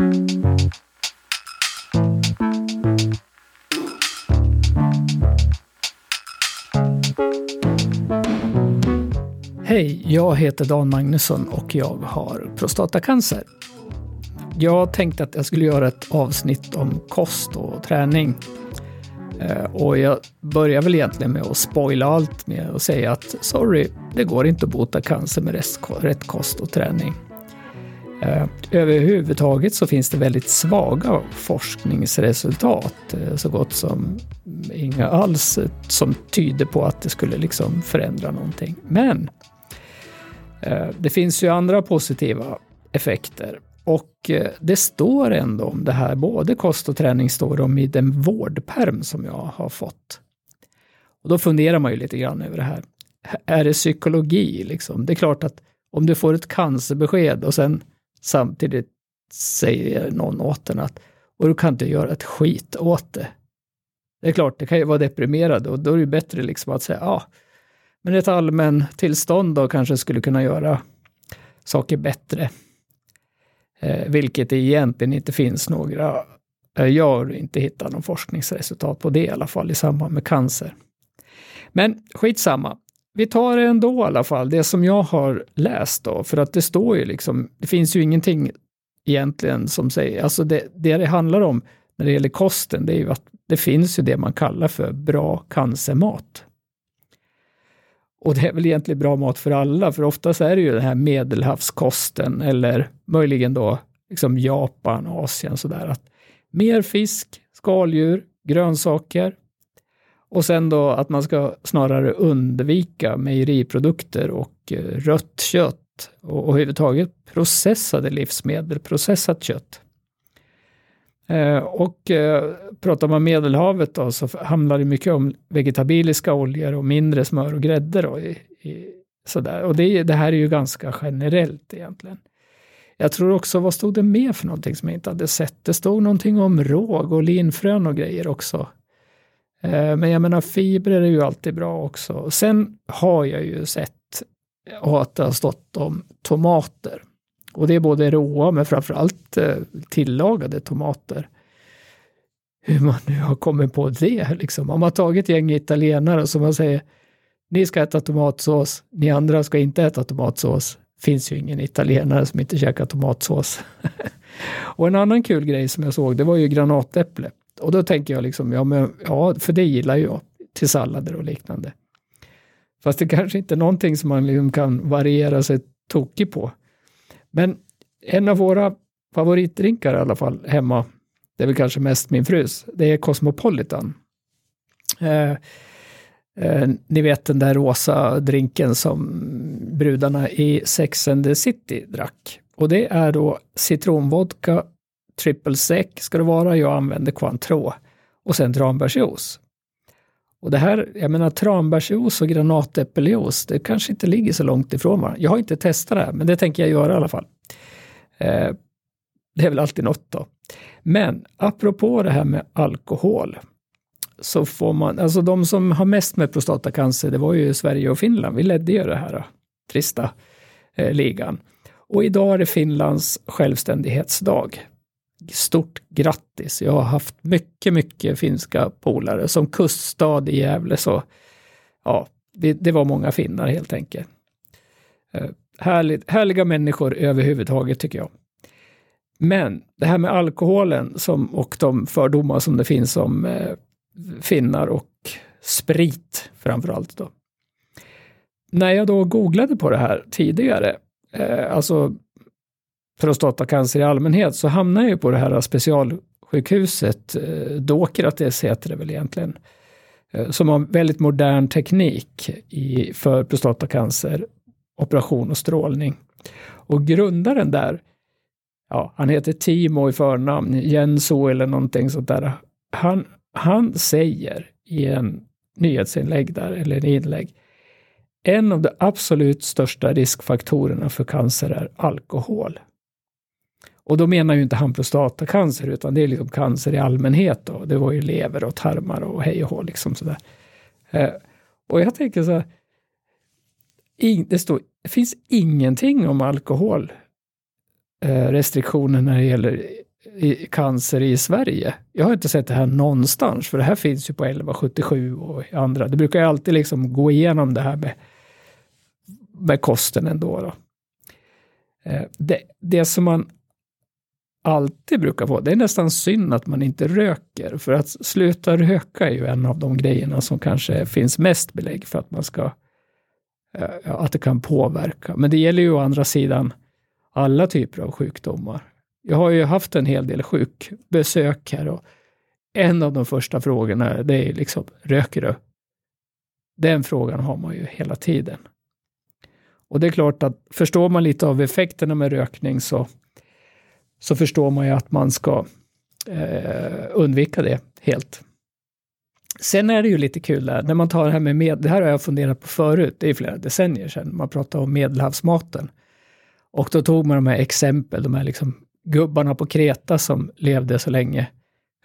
Hej, jag heter Dan Magnusson och jag har prostatacancer. Jag tänkte att jag skulle göra ett avsnitt om kost och träning. Eh, och jag börjar väl egentligen med att spoila allt med att säga att sorry, det går inte att bota cancer med rätt kost och träning. Eh, överhuvudtaget så finns det väldigt svaga forskningsresultat, eh, så gott som inga alls, som tyder på att det skulle liksom förändra någonting. Men eh, det finns ju andra positiva effekter och det står ändå om det här, både kost och träning står om i den vårdperm som jag har fått. Och då funderar man ju lite grann över det här. Är det psykologi liksom? Det är klart att om du får ett cancerbesked och sen samtidigt säger någon åt den att och du kan inte göra ett skit åt det. Det är klart, det kan ju vara deprimerande och då är det bättre liksom att säga ja, men ett allmän tillstånd då kanske skulle kunna göra saker bättre. Eh, vilket det egentligen inte finns några, eh, jag har inte hittat någon forskningsresultat på det i alla fall i samband med cancer. Men skitsamma. Vi tar det ändå i alla fall, det som jag har läst då, för att det står ju liksom, det finns ju ingenting egentligen som säger, alltså det, det det handlar om när det gäller kosten, det är ju att det finns ju det man kallar för bra cancermat. Och det är väl egentligen bra mat för alla, för oftast är det ju den här medelhavskosten eller möjligen då liksom Japan, Asien sådär. Att mer fisk, skaldjur, grönsaker och sen då att man ska snarare undvika mejeriprodukter och eh, rött kött och överhuvudtaget processade livsmedel, processat kött. Eh, och eh, pratar man Medelhavet då, så handlar det mycket om vegetabiliska oljor och mindre smör och grädde. Då, i, i, sådär. Och det, det, här är ju ganska generellt egentligen. Jag tror också, vad stod det mer för någonting som jag inte hade sett? Det stod någonting om råg och linfrön och grejer också. Eh, men jag menar, fibrer är ju alltid bra också. Sen har jag ju sett att det har stått om tomater. Och det är både råa men framförallt eh, tillagade tomater. Hur man nu har kommit på det liksom. Om man tagit ett gäng italienare som man säger ni ska äta tomatsås, ni andra ska inte äta tomatsås. Finns ju ingen italienare som inte käkar tomatsås. och en annan kul grej som jag såg, det var ju granatäpple. Och då tänker jag liksom, ja, men, ja för det gillar jag till sallader och liknande. Fast det kanske inte är någonting som man liksom kan variera sig tokig på. Men en av våra favoritdrinkar i alla fall hemma, det är väl kanske mest min frus, det är Cosmopolitan. Eh, eh, ni vet den där rosa drinken som brudarna i Sex and the City drack. Och det är då citronvodka, triple sec ska det vara, jag använder Cointreau och sen tranbärsjuice. Och det här, jag menar tranbärsjuice och granatäppeljuice, det kanske inte ligger så långt ifrån varandra. Jag har inte testat det här, men det tänker jag göra i alla fall. Eh, det är väl alltid något då. Men apropå det här med alkohol, så får man, alltså de som har mest med prostatacancer, det var ju Sverige och Finland. Vi ledde ju det här då, trista eh, ligan. Och idag är det Finlands självständighetsdag stort grattis. Jag har haft mycket, mycket finska polare. Som kuststad i Gävle så, ja, det, det var många finnar helt enkelt. Eh, härligt, härliga människor överhuvudtaget tycker jag. Men det här med alkoholen som, och de fördomar som det finns om eh, finnar och sprit framförallt då. När jag då googlade på det här tidigare, eh, alltså prostatacancer i allmänhet så hamnar jag på det här specialsjukhuset, eh, Dokrates heter det väl egentligen, eh, som har väldigt modern teknik i, för prostatacancer, operation och strålning. Och grundaren där, ja, han heter Timo i förnamn, Jenso eller någonting sånt där. Han, han säger i en nyhetsinlägg där, eller en inlägg, en av de absolut största riskfaktorerna för cancer är alkohol. Och då menar ju inte han prostatacancer, utan det är liksom cancer i allmänhet. Då. Det var ju lever och tarmar och hej och hå. Liksom sådär. Eh, och jag tänker så här, in, det, står, det finns ingenting om alkoholrestriktioner eh, när det gäller i cancer i Sverige. Jag har inte sett det här någonstans, för det här finns ju på 1177 och andra. Det brukar ju alltid liksom gå igenom det här med, med kosten ändå. Då. Eh, det, det som man alltid brukar få, det är nästan synd att man inte röker, för att sluta röka är ju en av de grejerna som kanske finns mest belägg för att man ska, eh, att det kan påverka. Men det gäller ju å andra sidan alla typer av sjukdomar. Jag har ju haft en hel del sjukbesök här och en av de första frågorna det är liksom, röker du? Den frågan har man ju hela tiden. Och det är klart att förstår man lite av effekterna med rökning så, så förstår man ju att man ska eh, undvika det helt. Sen är det ju lite kul där, när man tar det här med, med det här har jag funderat på förut, det är flera decennier sedan, man pratade om medelhavsmaten. Och då tog man de här exempel, de här liksom gubbarna på Kreta som levde så länge.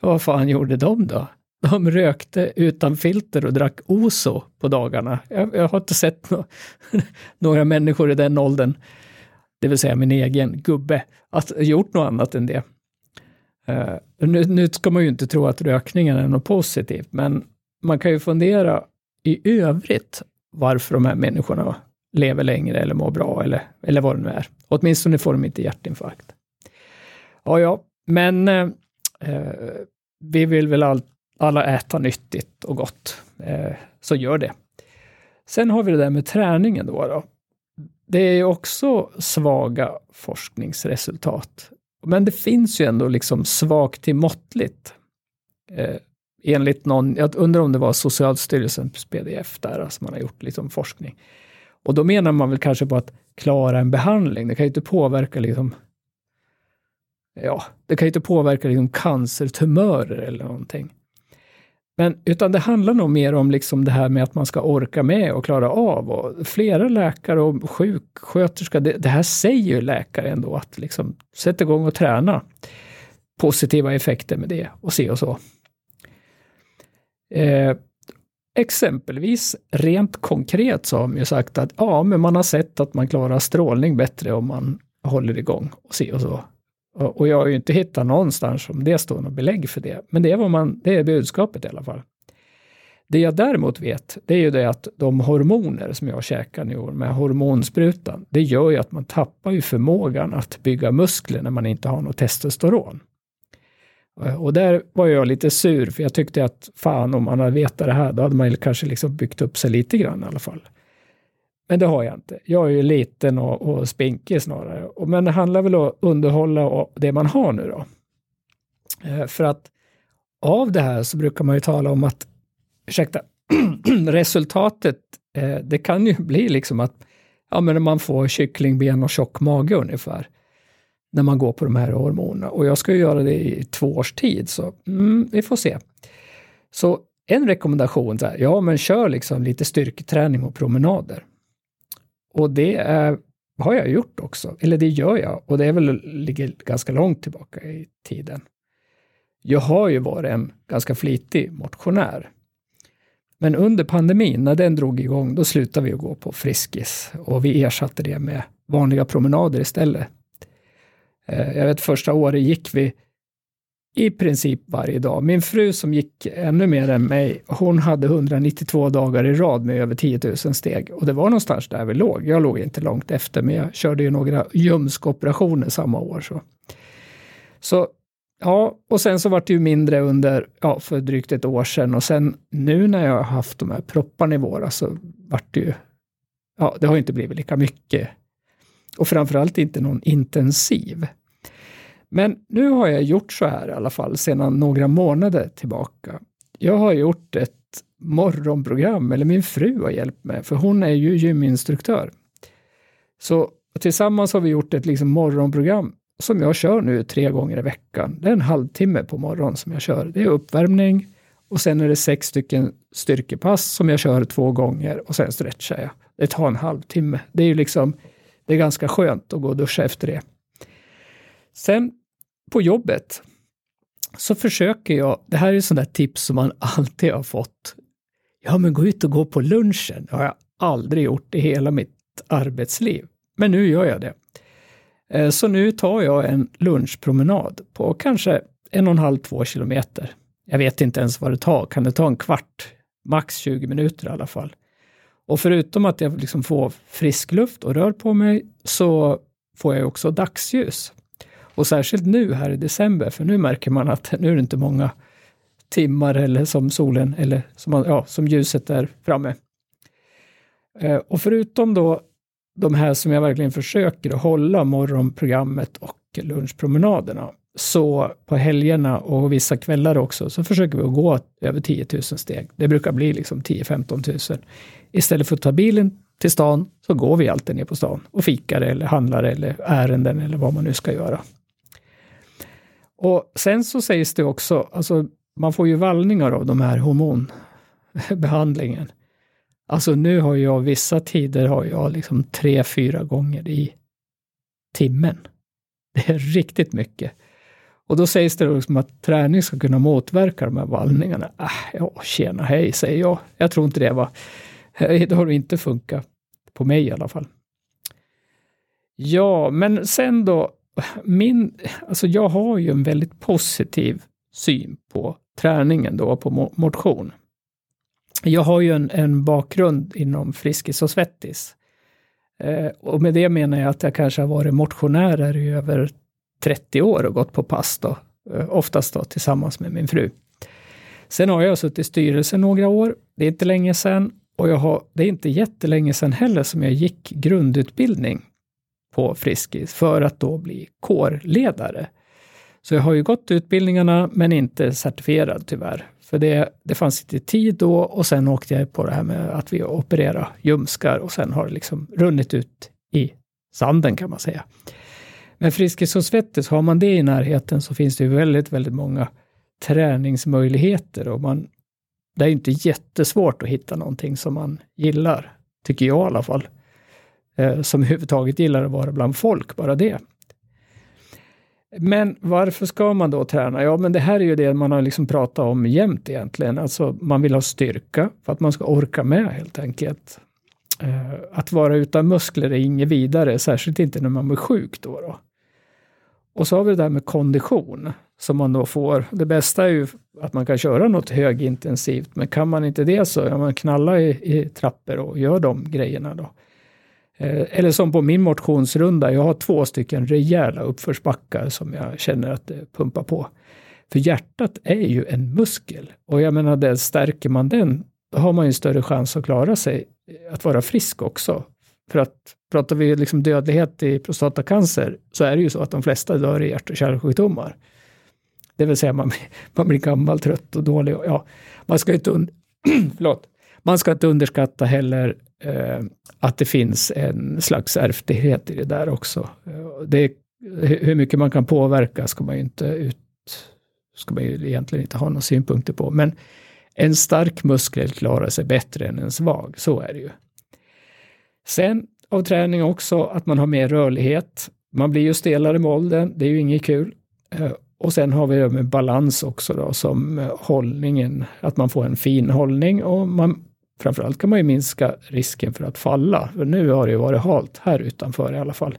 Vad fan gjorde de då? De rökte utan filter och drack Oso på dagarna. Jag, jag har inte sett no några människor i den åldern, det vill säga min egen gubbe, att gjort något annat än det. Uh, nu, nu ska man ju inte tro att rökningen är något positivt, men man kan ju fundera i övrigt varför de här människorna lever längre eller mår bra eller, eller vad det nu är. Åtminstone får de inte hjärtinfarkt. Ja, ja, men eh, eh vi vill väl all, alla äta nyttigt och gott, eh, så gör det. Sen har vi det där med träningen då. då. Det är också svaga forskningsresultat. Men det finns ju ändå liksom svagt till måttligt. Eh, enligt någon, jag undrar om det var Socialstyrelsens pdf där, alltså man har gjort liksom forskning. Och då menar man väl kanske på att klara en behandling. Det kan ju inte påverka liksom ja, det kan ju inte påverka liksom cancertumörer eller någonting. Men, utan det handlar nog mer om liksom det här med att man ska orka med och klara av. Och flera läkare och sjuksköterska, det, det här säger ju läkare ändå, att liksom sätta igång och träna. Positiva effekter med det och se och så. Eh, exempelvis, rent konkret så har man ju sagt att ja, men man har sett att man klarar strålning bättre om man håller igång och se och så. Och jag har ju inte hittat någonstans om det står något belägg för det. Men det är, vad man, det är budskapet i alla fall. Det jag däremot vet, det är ju det att de hormoner som jag käkar nu med hormonsprutan, det gör ju att man tappar ju förmågan att bygga muskler när man inte har något testosteron. Och där var jag lite sur, för jag tyckte att fan om man hade vetat det här, då hade man kanske liksom byggt upp sig lite grann i alla fall. Men det har jag inte. Jag är ju liten och, och spinkig snarare. Men det handlar väl om att underhålla det man har nu då. Eh, för att av det här så brukar man ju tala om att, ursäkta, resultatet, eh, det kan ju bli liksom att ja, men man får kycklingben och tjock mage ungefär när man går på de här hormonerna. Och jag ska ju göra det i två års tid, så mm, vi får se. Så en rekommendation, så här, ja men kör liksom lite styrketräning och promenader. Och det är, har jag gjort också, eller det gör jag, och det är väl, ligger ganska långt tillbaka i tiden. Jag har ju varit en ganska flitig motionär. Men under pandemin, när den drog igång, då slutade vi att gå på Friskis och vi ersatte det med vanliga promenader istället. Eh, jag vet första året gick vi i princip varje dag. Min fru som gick ännu mer än mig, hon hade 192 dagar i rad med över 10 000 steg. Och det var någonstans där vi låg. Jag låg inte långt efter, men jag körde ju några ljumskoperationer samma år. Så. så ja, och sen så vart det ju mindre under, ja, för drygt ett år sedan. Och sen nu när jag har haft de här propparna i våras så vart det ju, ja, det har inte blivit lika mycket. Och framförallt inte någon intensiv. Men nu har jag gjort så här i alla fall sedan några månader tillbaka. Jag har gjort ett morgonprogram, eller min fru har hjälpt mig, för hon är ju gyminstruktör. Så tillsammans har vi gjort ett liksom morgonprogram som jag kör nu tre gånger i veckan. Det är en halvtimme på morgonen som jag kör. Det är uppvärmning och sen är det sex stycken styrkepass som jag kör två gånger och sen stretchar jag. Det tar en halvtimme. Det är ju liksom, det är ganska skönt att gå och duscha efter det. Sen på jobbet så försöker jag, det här är sådana tips som man alltid har fått. Ja, men gå ut och gå på lunchen. Det har jag aldrig gjort i hela mitt arbetsliv. Men nu gör jag det. Eh, så nu tar jag en lunchpromenad på kanske en och en halv, två kilometer. Jag vet inte ens vad det tar. Kan det ta en kvart? Max 20 minuter i alla fall. Och förutom att jag liksom får frisk luft och rör på mig så får jag också dagsljus. Och särskilt nu här i december, för nu märker man att nu är det inte många timmar eller som solen eller som, ja, som ljuset är framme. Eh, och förutom då de här som jag verkligen försöker att hålla morgonprogrammet och lunchpromenaderna, så på helgerna och vissa kvällar också, så försöker vi att gå över 10 000 steg. Det brukar bli liksom 10-15 000. Istället för att ta bilen till stan så går vi alltid ner på stan och fikar eller handlar eller ärenden eller vad man nu ska göra. Och sen så sägs det också, alltså man får ju vallningar av de här hormonbehandlingen. Alltså nu har jag vissa tider har jag liksom tre, fyra gånger i timmen. Det är riktigt mycket. Och då sägs det liksom att träning ska kunna motverka de här vallningarna. Äh, ja, tjena hej, säger jag. Jag tror inte det va. Det har inte funkat. På mig i alla fall. Ja, men sen då, min, alltså jag har ju en väldigt positiv syn på träningen då, på motion. Jag har ju en, en bakgrund inom Friskis och Svettis. Eh, och med det menar jag att jag kanske har varit motionärer i över 30 år och gått på pass då, eh, oftast då tillsammans med min fru. Sen har jag suttit i styrelsen några år, det är inte länge sedan, och jag har, det är inte jättelänge sedan heller som jag gick grundutbildning på Friskis för att då bli kårledare. Så jag har ju gått utbildningarna men inte certifierad tyvärr. För det, det fanns inte tid då och sen åkte jag på det här med att vi opererar ljumskar och sen har det liksom runnit ut i sanden kan man säga. Men Friskis och Svettis, har man det i närheten så finns det ju väldigt, väldigt många träningsmöjligheter och man, det är inte jättesvårt att hitta någonting som man gillar, tycker jag i alla fall. Eh, som överhuvudtaget gillar att vara bland folk, bara det. Men varför ska man då träna? Ja, men det här är ju det man har liksom pratat om jämt egentligen. Alltså man vill ha styrka för att man ska orka med helt enkelt. Eh, att vara utan muskler är inget vidare, särskilt inte när man blir sjuk då. då. Och så har vi det där med kondition som man då får. Det bästa är ju att man kan köra något högintensivt, men kan man inte det så ja, man knalla i, i trappor och gör de grejerna då. Eh, eller som på min motionsrunda, jag har två stycken rejäla uppförsbackar som jag känner att det pumpar på. För hjärtat är ju en muskel och jag menar, det stärker man den, då har man ju större chans att klara sig, eh, att vara frisk också. För att pratar vi liksom dödlighet i prostatacancer så är det ju så att de flesta dör i hjärt och kärlsjukdomar. Det vill säga man, man blir gammal, trött och dålig. Ja, man ska inte, un man ska inte underskatta heller Eh, att det finns en slags ärftlighet i det där också. Eh, det, hur mycket man kan påverka ska man ju inte ut, ska man ju egentligen inte ha några synpunkter på. Men en stark muskel klarar sig bättre än en svag, så är det ju. Sen av träning också att man har mer rörlighet. Man blir ju stelare med åldern, det är ju inget kul. Eh, och sen har vi det med balans också då, som hållningen, att man får en fin hållning och man Framförallt kan man ju minska risken för att falla. För nu har det ju varit halt här utanför i alla fall.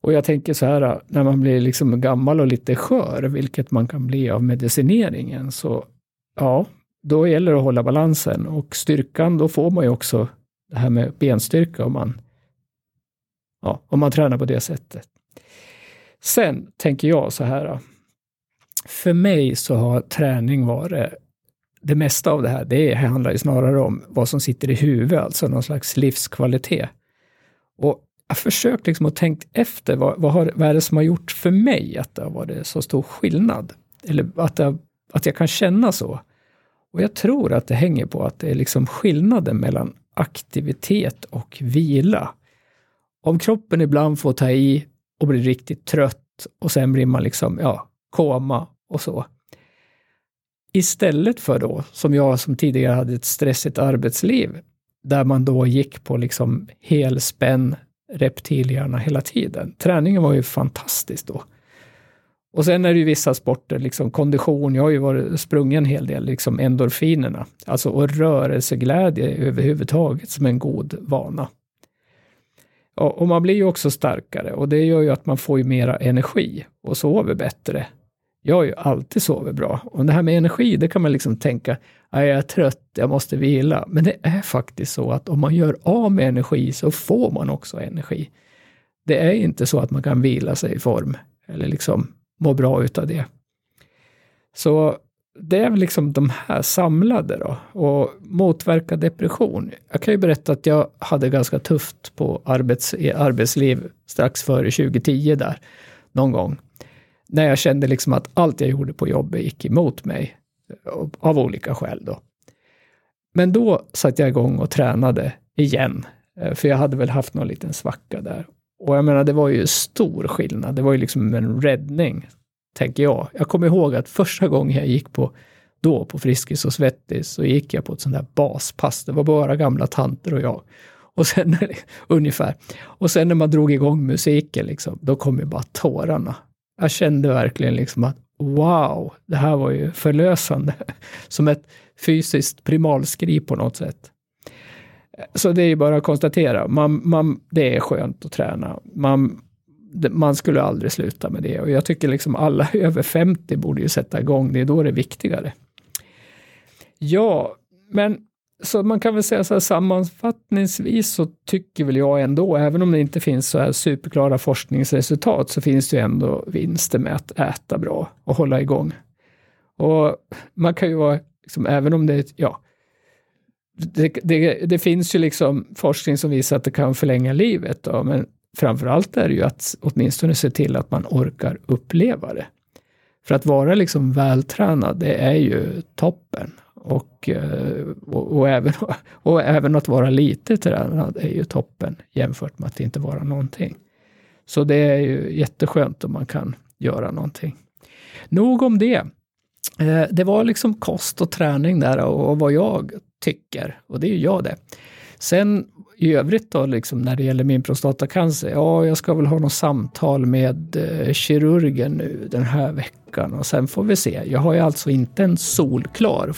Och jag tänker så här, när man blir liksom gammal och lite skör, vilket man kan bli av medicineringen, så ja, då gäller det att hålla balansen. Och styrkan, då får man ju också det här med benstyrka om man, ja, om man tränar på det sättet. Sen tänker jag så här, för mig så har träning varit det mesta av det här, det handlar ju snarare om vad som sitter i huvudet, alltså någon slags livskvalitet. Och jag har försökt liksom att tänka efter, vad, vad, har, vad är det som har gjort för mig att det har varit så stor skillnad? Eller att, det, att jag kan känna så. Och jag tror att det hänger på att det är liksom skillnaden mellan aktivitet och vila. Om kroppen ibland får ta i och blir riktigt trött och sen blir man liksom, ja, koma och så. Istället för då, som jag som tidigare hade ett stressigt arbetsliv, där man då gick på liksom helspänn reptilhjärna hela tiden. Träningen var ju fantastisk då. Och sen är det ju vissa sporter, liksom kondition, jag har ju varit sprungen en hel del, liksom endorfinerna, alltså och rörelseglädje överhuvudtaget som en god vana. Och, man blir ju också starkare och det gör ju att man får ju mera energi och sover bättre. Jag har ju alltid sovit bra. Och det här med energi, det kan man liksom tänka, jag är trött, jag måste vila. Men det är faktiskt så att om man gör av med energi så får man också energi. Det är inte så att man kan vila sig i form eller liksom må bra utav det. Så det är väl liksom de här samlade då. Och motverka depression. Jag kan ju berätta att jag hade ganska tufft på arbets, arbetsliv strax före 2010 där, någon gång. När jag kände liksom att allt jag gjorde på jobbet gick emot mig. Av olika skäl då. Men då satte jag igång och tränade igen. Eh, för jag hade väl haft någon liten svacka där. Och jag menar, det var ju stor skillnad. Det var ju liksom en räddning tänker jag. Jag kommer ihåg att första gången jag gick på då på Friskis och Svettis så gick jag på ett sånt där baspass. Det var bara gamla tanter och jag. Och sen, ungefär. Och sen när man drog igång musiken, liksom, då kom ju bara tårarna. Jag kände verkligen liksom att wow, det här var ju förlösande. Som ett fysiskt primalskri på något sätt. Så det är ju bara att konstatera, man, man, det är skönt att träna. Man, man skulle aldrig sluta med det. Och jag tycker liksom alla över 50 borde ju sätta igång, det är då det är viktigare. Ja, men så man kan väl säga så här sammanfattningsvis så tycker väl jag ändå, även om det inte finns så här superklara forskningsresultat, så finns det ju ändå vinster med att äta bra och hålla igång. Och man kan ju vara, liksom, även om det, ja, det, det, det, finns ju liksom forskning som visar att det kan förlänga livet, då, men framförallt är det ju att åtminstone se till att man orkar uppleva det. För att vara liksom vältränad, det är ju toppen. Och, eh, och, och, även, och även att vara lite tränad är ju toppen jämfört med att inte vara någonting. Så det är ju jätteskönt om man kan göra någonting. Nog om det. Eh, det var liksom kost och träning där och vad jag tycker. Och det är ju jag det. Sen i övrigt då, liksom, när det gäller min prostatacancer, ja, jag ska väl ha något samtal med eh, kirurgen nu den här veckan och sen får vi se. Jag har ju alltså inte en solklar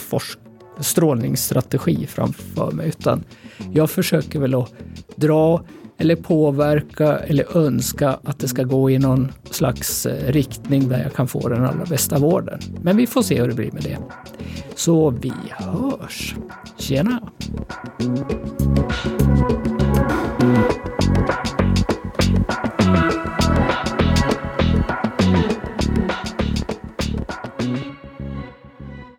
strålningsstrategi framför mig, utan jag försöker väl att dra eller påverka eller önska att det ska gå i någon slags eh, riktning där jag kan få den allra bästa vården. Men vi får se hur det blir med det. Så vi hörs. Tjena!